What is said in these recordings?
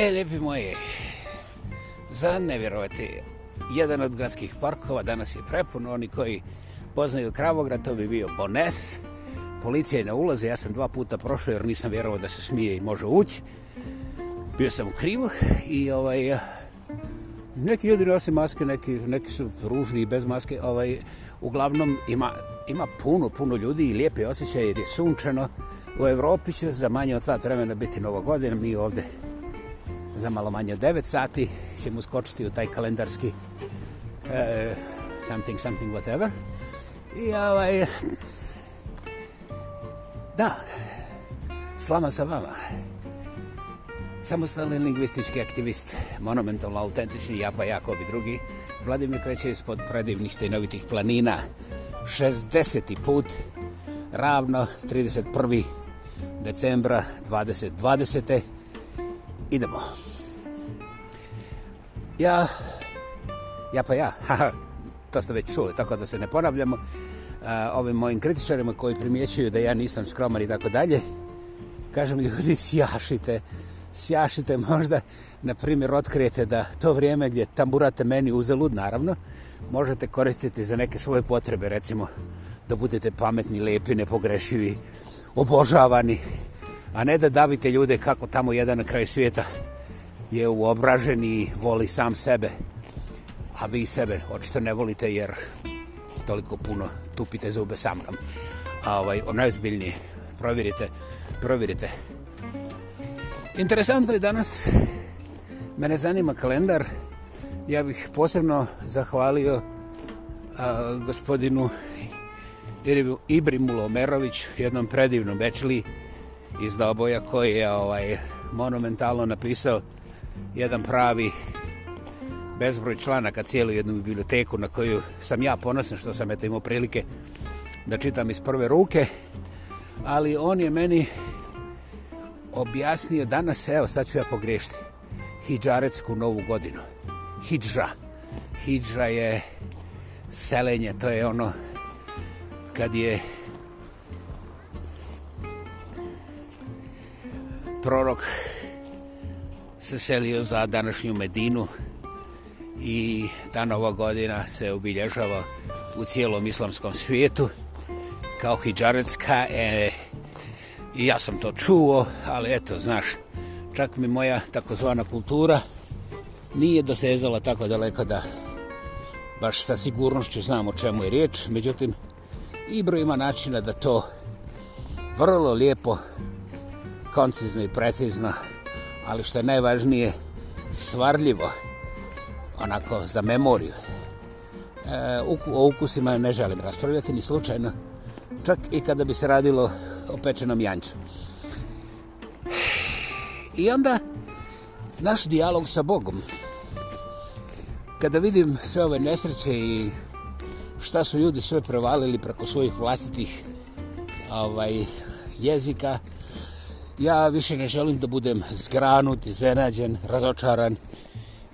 E, lijepi moji, za nevjerovati, jedan od gradskih parkova danas je prepun, oni koji poznaju Kravograd, to bi bio Bones. Policija je na ulazi, ja sam dva puta prošao jer nisam vjerovao da se smije i može ući. Bio sam u krivu i ovaj, neki ljudi nosi maske, neki, neki su ružni i bez maske. Ovaj, uglavnom ima, ima puno, puno ljudi i lijepi osjećaj jer je sunčano. U Evropi će za manje od sat vremena biti Novogodina, mi ovde za malo manje od 9 sati ćemo skočiti u taj kalendarski uh, something, something, whatever. I ovaj... Da, slama sa vama. Samostalni lingvistički aktivist, monumentalno autentični, ja pa jako bi drugi, Vladimir kreće ispod predivnih stajnovitih planina, 60. put, ravno 31. decembra 2020. Idemo. Idemo. Ja, ja pa ja, to ste već čuli, tako da se ne ponavljamo a, e, ovim mojim kritičarima koji primjećuju da ja nisam skroman i tako dalje. Kažem ljudi, sjašite, sjašite možda, na primjer, otkrijete da to vrijeme gdje tamburate meni uzalud, naravno, možete koristiti za neke svoje potrebe, recimo, da budete pametni, lepi, nepogrešivi, obožavani, a ne da davite ljude kako tamo jedan na kraju svijeta je uobražen i voli sam sebe. A vi sebe očito ne volite jer toliko puno tupite zube sa mnom. A ovaj, najzbiljnije, provjerite, provjerite. Interesantno je danas, mene zanima kalendar. Ja bih posebno zahvalio a, gospodinu Ibrimu Lomerović, jednom predivnom bečli iz Doboja koji je ovaj, monumentalno napisao jedan pravi bezbroj članaka cijelu jednu biblioteku na koju sam ja ponosan što sam eto imao prilike da čitam iz prve ruke. Ali on je meni objasnio danas, evo sad ću ja pogriješiti, Hidžaretsku novu godinu. Hidža. Hidža je selenje, to je ono kad je prorok se selio za današnju Medinu i ta nova godina se obilježava u cijelom islamskom svijetu kao hijđaretska e, i ja sam to čuo, ali eto, znaš, čak mi moja takozvana kultura nije dosezala tako daleko da baš sa sigurnošću znam o čemu je riječ, međutim, Ibro ima načina da to vrlo lijepo, koncizno i precizno ali što je najvažnije, svarljivo, onako za memoriju. E, o ukusima ne želim raspravljati ni slučajno, čak i kada bi se radilo o pečenom janjcu. I onda naš dijalog sa Bogom. Kada vidim sve ove nesreće i šta su ljudi sve provalili preko svojih vlastitih ovaj, jezika, ja više ne želim da budem zgranut, iznenađen, razočaran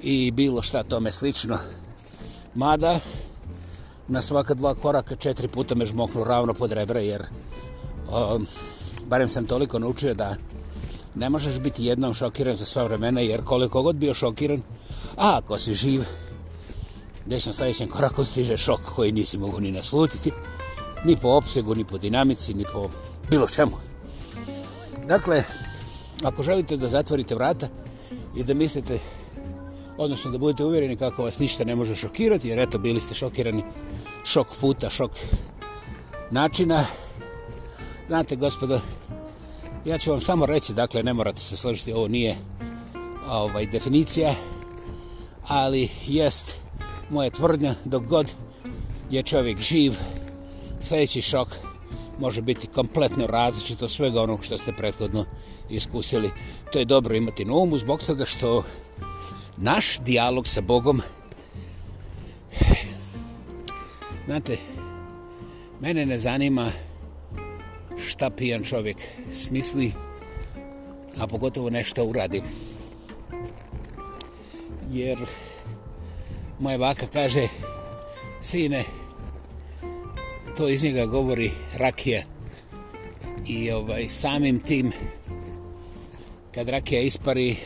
i bilo šta tome slično. Mada, na svaka dva koraka četiri puta me žmoknu ravno pod rebra, jer o, um, barem sam toliko naučio da ne možeš biti jednom šokiran za sva vremena, jer koliko god bio šokiran, a ako si živ, desnom sljedećem koraku stiže šok koji nisi mogu ni naslutiti, ni po opsegu, ni po dinamici, ni po bilo čemu. Dakle, ako želite da zatvorite vrata i da mislite, odnosno da budete uvjereni kako vas ništa ne može šokirati, jer eto, bili ste šokirani šok puta, šok načina, znate, gospodo, ja ću vam samo reći, dakle, ne morate se složiti, ovo nije ovaj, definicija, ali jest moja tvrdnja, dok god je čovjek živ, sljedeći šok može biti kompletno različito svega onog što ste prethodno iskusili. To je dobro imati na umu zbog toga što naš dijalog sa Bogom znate mene ne zanima šta pijan čovjek smisli a pogotovo nešto uradi jer moja vaka kaže sine to iz njega govori rakija i ovaj samim tim kad rakija ispari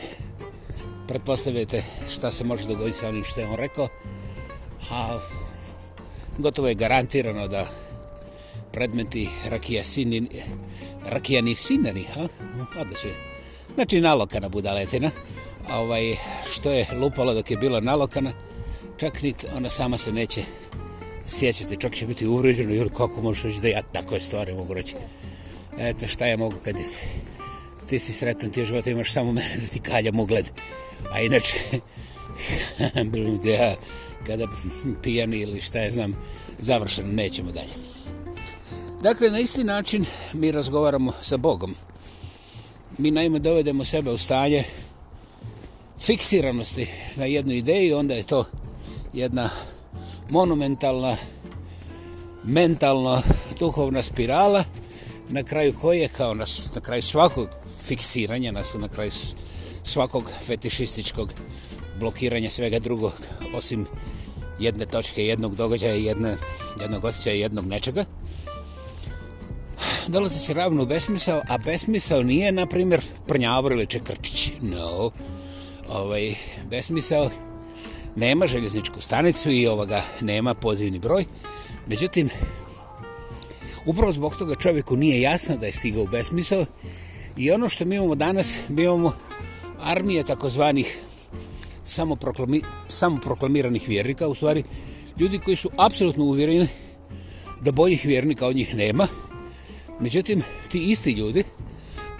pretpostavljate šta se može dogoditi sa onim što je on rekao a gotovo je garantirano da predmeti rakija sini rakija ni sinari ha? odlično znači nalokana budaletina ovaj, što je lupalo dok je bila nalokana čak ni ona sama se neće sjećate, čak će biti uređeno, jer kako možeš reći da ja takve stvari mogu reći. Eto, šta ja mogu kad je ti si sretan, ti je život, imaš samo mene da ti kaljam ugled. A inače, bilo da ja, kada pijani ili šta je znam, završeno, nećemo dalje. Dakle, na isti način mi razgovaramo sa Bogom. Mi naime dovedemo sebe u stanje fiksiranosti na jednu ideju, onda je to jedna monumentalna mentalno duhovna spirala na kraju koje kao na, na kraju svakog fiksiranja na, na kraju svakog fetišističkog blokiranja svega drugog osim jedne točke jednog događaja jedne, jednog osjećaja jednog nečega dolazi se ravno u besmisao a besmisao nije na primjer prnjavor ili čekrčić no ovaj, besmisao nema željezničku stanicu i ovoga nema pozivni broj. Međutim, upravo zbog toga čovjeku nije jasno da je stigao u besmisao i ono što mi imamo danas, mi imamo armije takozvanih samoproklami, samoproklamiranih vjernika, u stvari ljudi koji su apsolutno uvjereni da boljih vjernika od njih nema. Međutim, ti isti ljudi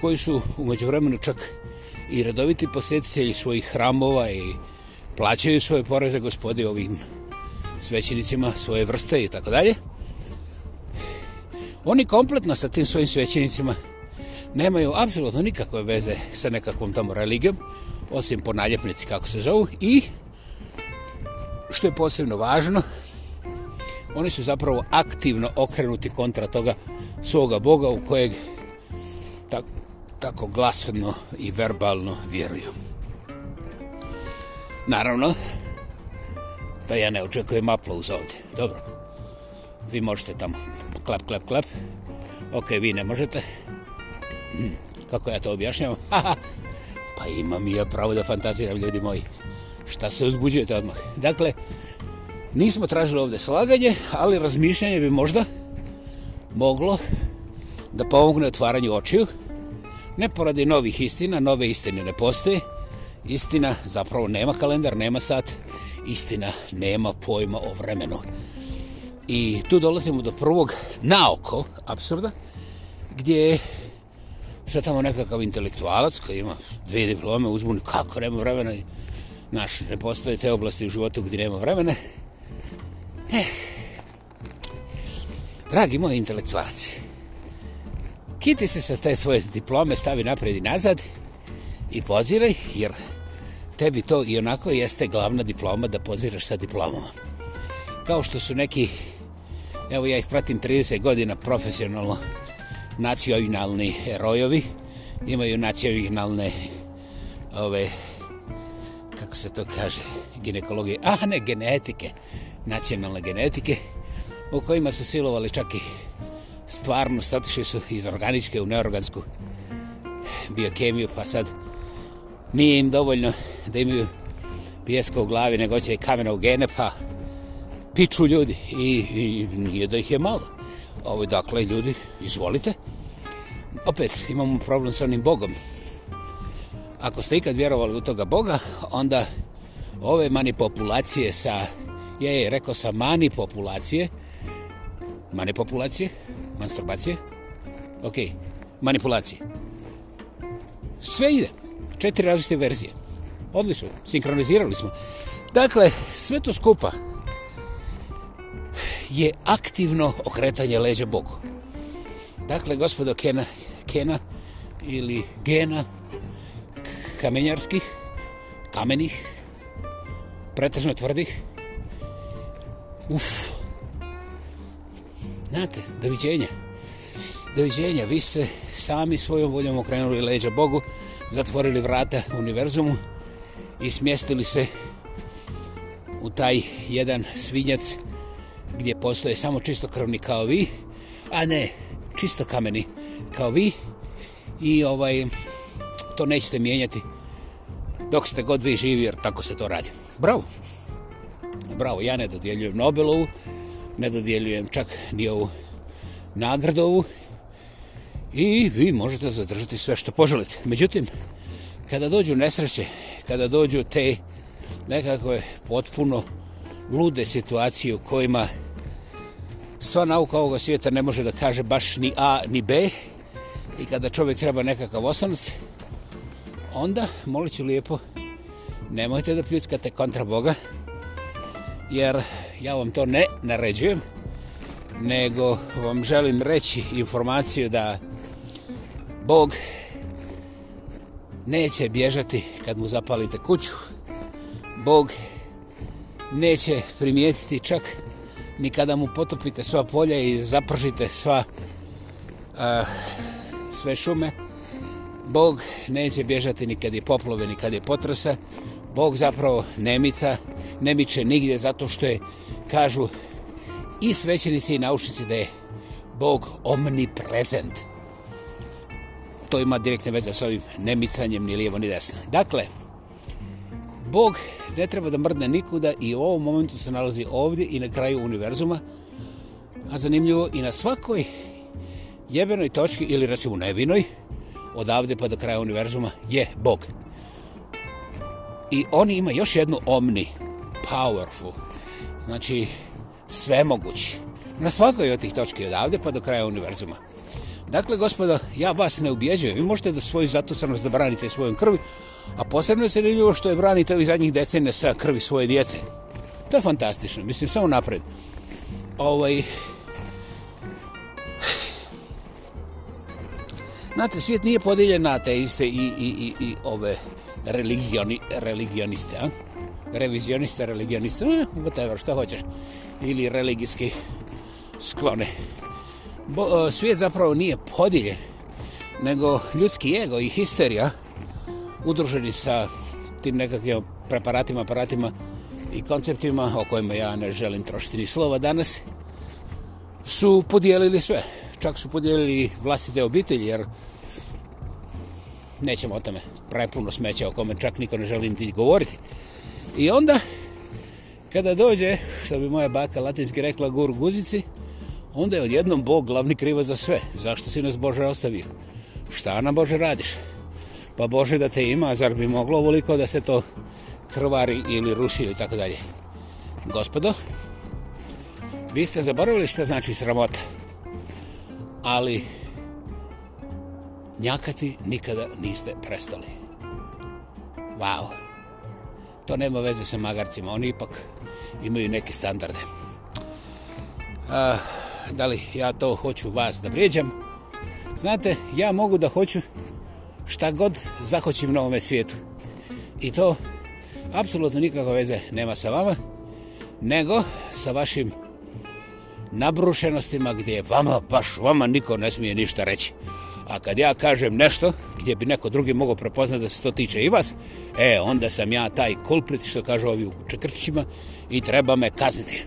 koji su umeđu vremenu čak i redoviti posjetitelji svojih hramova i plaćaju svoje poreze gospodi ovim svećenicima svoje vrste i tako dalje. Oni kompletno sa tim svojim svećenicima nemaju apsolutno nikakve veze sa nekakvom tamo religijom, osim po naljepnici kako se zovu i što je posebno važno, oni su zapravo aktivno okrenuti kontra toga svoga Boga u kojeg tako, tako glasno i verbalno vjeruju. Naravno, da ja ne očekujem aplauz ovdje. Dobro, vi možete tamo klap, klap, klap. Ok, vi ne možete. Hmm, kako ja to objašnjam? pa imam i ja pravo da fantaziram, ljudi moji. Šta se uzbuđujete odmah? Dakle, nismo tražili ovdje slaganje, ali razmišljanje bi možda moglo da pomogne otvaranju očiju. Ne poradi novih istina, nove istine ne postoje, Istina, zapravo nema kalendar, nema sat, istina, nema pojma o vremenu. I tu dolazimo do prvog naoko absurda, gdje je sad tamo nekakav intelektualac koji ima dve diplome, uzbuni kako nema vremena, znaš, ne postoje te oblasti u životu gdje nema vremena. Eh. Dragi moji intelektualci, kiti se sa te svoje diplome, stavi naprijed i nazad, i poziraj, jer tebi to i onako jeste glavna diploma da poziraš sa diplomom. Kao što su neki, evo ja ih pratim 30 godina profesionalno, nacionalni rojovi, imaju nacionalne ove, kako se to kaže, ginekologije, a ne genetike, nacionalne genetike, u kojima su silovali čak i stvarno, statiše su iz organičke u neorgansku biokemiju, pa sad nije im dovoljno da imaju pjeska u glavi, nego će i kamena u genepa. Piču ljudi i, i nije da ih je malo. Ovo, dakle, ljudi, izvolite. Opet, imamo problem sa onim Bogom. Ako ste ikad vjerovali u toga Boga, onda ove manipulacije sa, je, je rekao sa manipulacije, manipulacije, manstrubacije, ok, manipulacije. Sve ide, Četiri različite verzije. Odlično, sinkronizirali smo. Dakle, sve to skupa je aktivno okretanje leđa Bogu. Dakle, gospodo Kena, Kena ili Gena, kamenjarskih, kamenih, pretežno tvrdih, uf, znate, doviđenja, doviđenja, vi ste sami svojom voljom okrenuli leđa Bogu, zatvorili vrata univerzumu i smjestili se u taj jedan svinjac gdje postoje samo čisto krvni kao vi, a ne čisto kameni kao vi i ovaj to nećete mijenjati dok ste god vi živi jer tako se to radi. Bravo! Bravo, ja ne dodjeljujem Nobelovu, ne dodjeljujem čak ni ovu nagradovu, i vi možete zadržati sve što poželite. Međutim, kada dođu nesreće, kada dođu te nekakve potpuno lude situacije u kojima sva nauka ovoga svijeta ne može da kaže baš ni A ni B i kada čovjek treba nekakav osanac, onda, molit ću lijepo, nemojte da pljuckate kontra Boga, jer ja vam to ne naređujem, nego vam želim reći informaciju da je Bog neće bježati kad mu zapalite kuću. Bog neće primijetiti čak ni kada mu potopite sva polja i zapržite sva uh, sve šume. Bog neće bježati ni kad je poplove, ni kad je potrasa. Bog zapravo nemica, nemiče nigdje zato što je, kažu i svećenici i naučnici da je Bog omniprezent. prezent to ima direktne veze s ovim nemicanjem ni lijevo ni desno. Dakle, Bog ne treba da mrdne nikuda i u ovom momentu se nalazi ovdje i na kraju univerzuma. A zanimljivo i na svakoj jebenoj točki ili recimo nevinoj odavde pa do kraja univerzuma je Bog. I on ima još jednu omni, powerful, znači svemogući. Na svakoj od tih točki odavde pa do kraja univerzuma. Dakle, gospodo, ja vas ne ubijeđujem. Vi možete da svoju zatucanost da branite svojom krvi, a posebno je zanimljivo što je branite ovih zadnjih decenja sa krvi svoje djece. To je fantastično, mislim, samo napred. Ovaj... Znate, svijet nije podijeljen na ateiste i, i, i, i ove religioni, religioniste, a? revizioniste, religioniste, eh, whatever, što hoćeš, ili religijski sklone bo, e, svijet zapravo nije podijeljen, nego ljudski ego i histerija udruženi sa tim nekakvim preparatima, aparatima i konceptima o kojima ja ne želim trošiti ni slova danas, su podijelili sve. Čak su podijelili vlastite obitelji, jer nećemo o tome prepuno smeća o kome čak niko ne želi ti govoriti. I onda, kada dođe, što bi moja baka latinski rekla, gur guzici, onda je odjednom Bog glavni krivo za sve. Zašto si nas Bože ostavio? Šta nam Bože radiš? Pa Bože da te ima, zar bi moglo ovoliko da se to krvari ili ruši i tako dalje. Gospodo, vi ste zaboravili što znači sramota, ali njakati nikada niste prestali. Vau. Wow. To nema veze sa magarcima, oni ipak imaju neke standarde. Uh, da li ja to hoću vas da vrijeđam. Znate, ja mogu da hoću šta god zahoćim na ovome svijetu. I to apsolutno nikako veze nema sa vama, nego sa vašim nabrušenostima gdje vama, baš vama niko ne smije ništa reći. A kad ja kažem nešto gdje bi neko drugi mogao prepoznati da se to tiče i vas, e, onda sam ja taj kulprit što kažu ovi u čekrčićima i treba me kazniti.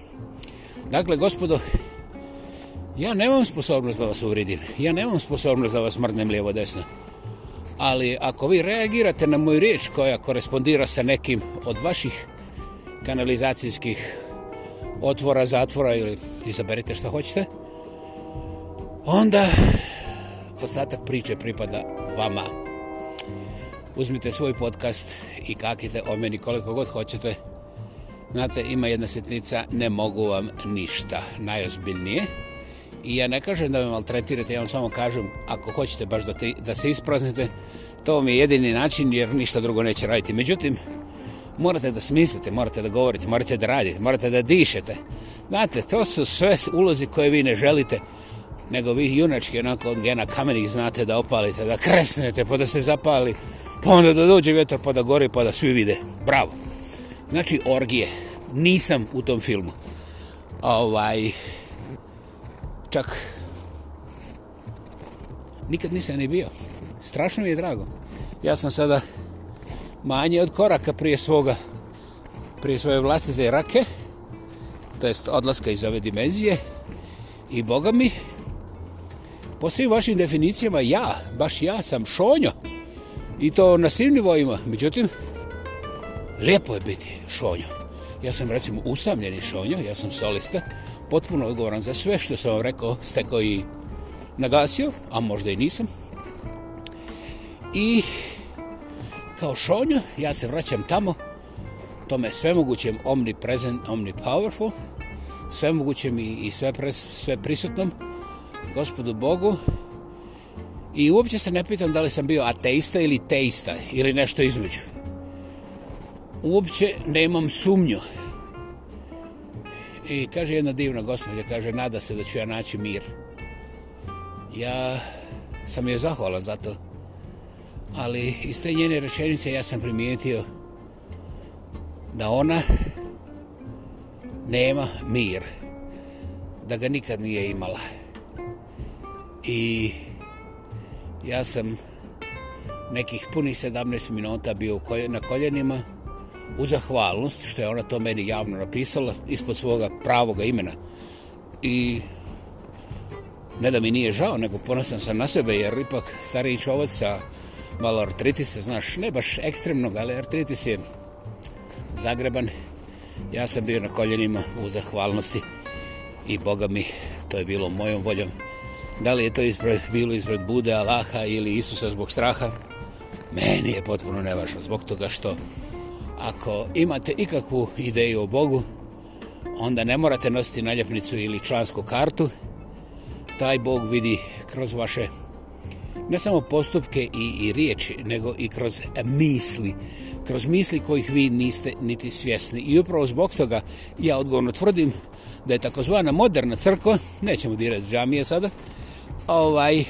Dakle, gospodo, Ja nemam sposobnost da vas uvridim. Ja nemam sposobnost da vas mrdnem lijevo desno. Ali ako vi reagirate na moju riječ koja korespondira sa nekim od vaših kanalizacijskih otvora, zatvora ili izaberite što hoćete, onda ostatak priče pripada vama. Uzmite svoj podcast i kakite o meni koliko god hoćete. Znate, ima jedna sitnica, ne mogu vam ništa. Najozbiljnije. nije. I ja ne kažem da me maltretirate, ja vam samo kažem, ako hoćete baš da, te, da se ispraznite, to mi je jedini način jer ništa drugo neće raditi. Međutim, morate da smislite, morate da govorite, morate da radite, morate da dišete. Znate, to su sve ulozi koje vi ne želite, nego vi junački onako od gena kamenih znate da opalite, da kresnete, pa da se zapali, pa onda da dođe vjetar, pa da gori, pa da svi vide. Bravo. Znači, orgije. Nisam u tom filmu. Ovaj, čak nikad nisam ni bio. Strašno mi je drago. Ja sam sada manje od koraka prije svoga, prije svoje vlastite rake, to jest odlaska iz ove dimenzije. I boga mi, po svim vašim definicijama, ja, baš ja sam šonjo. I to na svim nivoima. Međutim, lijepo je biti šonjo. Ja sam recimo usamljeni šonjo, ja sam solista potpuno odgovoran za sve što sam vam rekao, ste koji nagasio, a možda i nisam. I kao šonjo, ja se vraćam tamo, tome svemogućem omnipresent, omnipowerful, svemogućem i, i sve, pres, sve prisutnom, gospodu Bogu, I uopće se ne pitam da li sam bio ateista ili teista ili nešto između. Uopće nemam sumnju. I kaže jedna divna gospodja, kaže, nada se da ću ja naći mir. Ja sam joj zahvalan za to. Ali iz te njene rečenice ja sam primijetio da ona nema mir. Da ga nikad nije imala. I ja sam nekih punih 17 minuta bio na koljenima i u zahvalnost što je ona to meni javno napisala ispod svoga pravoga imena. I ne da mi nije žao, nego ponosan sam na sebe, jer ipak stariji čovac sa malo artritisa, znaš, ne baš ekstremnog, ali artritis je zagreban. Ja sam bio na koljenima u zahvalnosti i Boga mi, to je bilo mojom voljom. Da li je to ispred, bilo ispred Bude, Allaha ili Isusa zbog straha, meni je potpuno nevažno, zbog toga što ako imate ikakvu ideju o Bogu, onda ne morate nositi naljepnicu ili člansku kartu. Taj Bog vidi kroz vaše ne samo postupke i, i riječi, nego i kroz misli. Kroz misli kojih vi niste niti svjesni. I upravo zbog toga ja odgovorno tvrdim da je takozvana moderna crkva, nećemo dirati džamije sada, ovaj,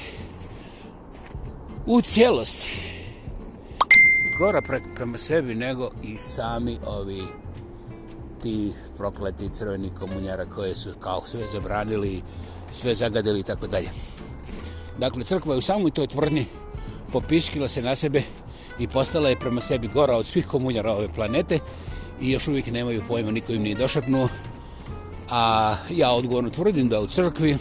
u cijelosti gora pre, prema sebi nego i sami ovi ti prokleti crveni komunjara koje su kao sve zabranili, sve zagadili i tako dalje. Dakle, crkva je u samoj toj tvrni popiškila se na sebe i postala je prema sebi gora od svih komunjara ove planete i još uvijek nemaju pojma, niko im nije došepnuo. A ja odgovorno tvrdim da u crkvi,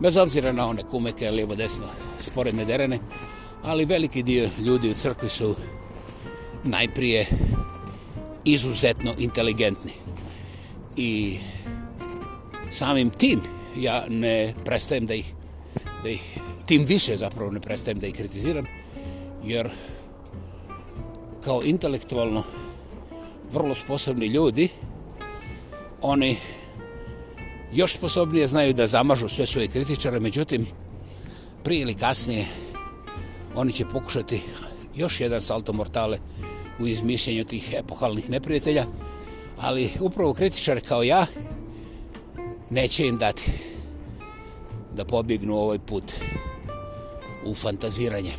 bez obzira na one kumeke, lijevo, desno, sporedne, derene, ali veliki dio ljudi u crkvi su najprije izuzetno inteligentni. I samim tim ja ne prestajem da ih, da ih tim više zapravo ne prestajem da ih kritiziram, jer kao intelektualno vrlo sposobni ljudi, oni još sposobnije znaju da zamažu sve svoje kritičare, međutim, prije ili kasnije oni će pokušati još jedan salto mortale u izmišljenju tih epohalnih neprijatelja, ali upravo kritičar kao ja neće im dati da pobjegnu ovaj put u fantaziranje.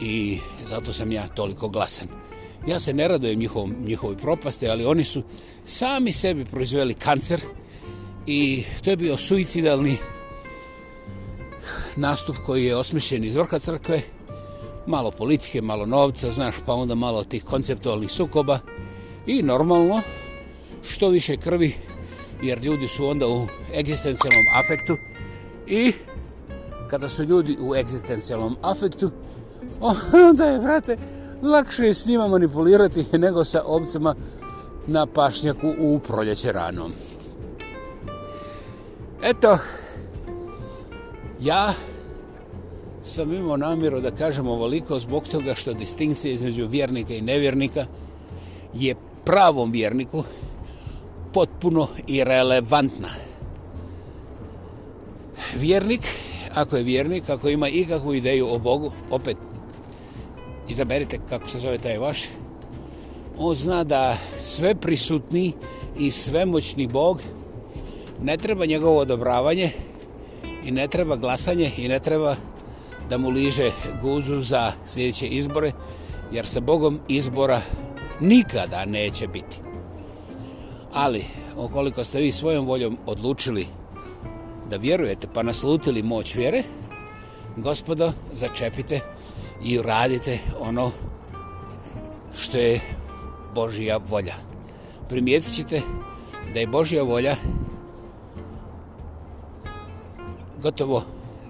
I zato sam ja toliko glasan. Ja se ne radojem njihov, njihovoj propaste, ali oni su sami sebi proizveli kancer i to je bio suicidalni nastup koji je osmišljen iz vrha crkve, malo politike, malo novca, znaš, pa onda malo tih konceptualnih sukoba i normalno, što više krvi, jer ljudi su onda u egzistencijalnom afektu i kada su ljudi u egzistencijalnom afektu, onda je, brate, lakše s njima manipulirati nego sa ovcama na pašnjaku u proljeće ranom. Eto, Ja sam imao namjeru da kažem ovoliko zbog toga što distinkcija između vjernika i nevjernika je pravom vjerniku potpuno irelevantna. Vjernik, ako je vjernik, ako ima ikakvu ideju o Bogu, opet izaberite kako se zove taj vaš, on zna da sve prisutni i svemoćni Bog ne treba njegovo odobravanje, i ne treba glasanje i ne treba da mu liže guzu za sljedeće izbore, jer se Bogom izbora nikada neće biti. Ali, okoliko ste vi svojom voljom odlučili da vjerujete pa naslutili moć vjere, gospodo, začepite i radite ono što je Božija volja. Primijetit ćete da je Božija volja gotovo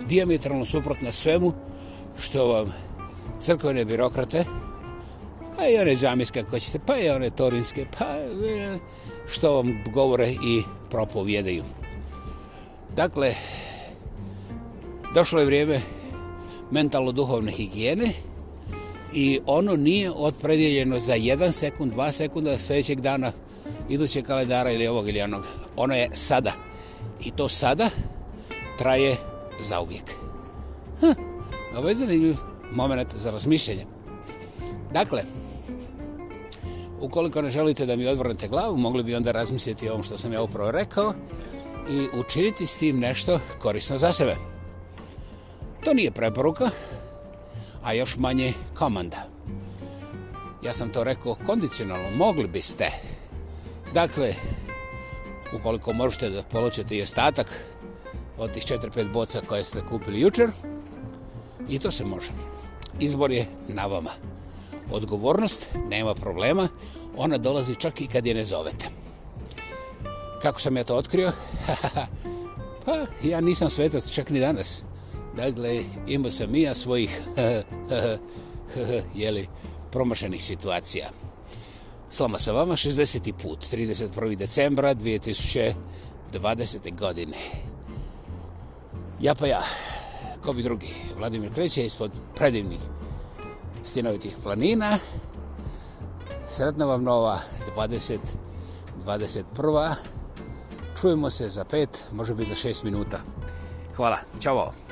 diametralno suprotna svemu što vam crkvene birokrate, pa i one džamijske ako ćete, pa i one torinske, pa e, što vam govore i propovjedaju. Dakle, došlo je vrijeme mentalno-duhovne higijene i ono nije otpredjeljeno za jedan sekund, dva sekunda sljedećeg dana, idućeg kalendara ili ovog ili onog. Ono je sada. I to sada, traje za uvijek. Ha, hm, ovo je zanimljiv moment za razmišljenje. Dakle, ukoliko ne želite da mi odvrnete glavu, mogli bi onda razmisliti o ovom što sam ja upravo rekao i učiniti s tim nešto korisno za sebe. To nije preporuka, a još manje komanda. Ja sam to rekao kondicionalno, mogli biste. Dakle, ukoliko možete da poločete i ostatak od tih 4-5 boca koje ste kupili jučer. I to se može. Izbor je na vama. Odgovornost, nema problema, ona dolazi čak i kad je ne zovete. Kako sam ja to otkrio? pa, ja nisam svetac čak ni danas. Dakle, imao sam i ja svojih jeli, promašenih situacija. Slama sa vama, 60. put, 31. decembra 2020. godine. Thank Ja pa ja, ko bi drugi, Vladimir Kreće ispod predivnih stinovitih planina. Sretna vam nova 2021. Čujemo se za pet, može biti za šest minuta. Hvala, čao!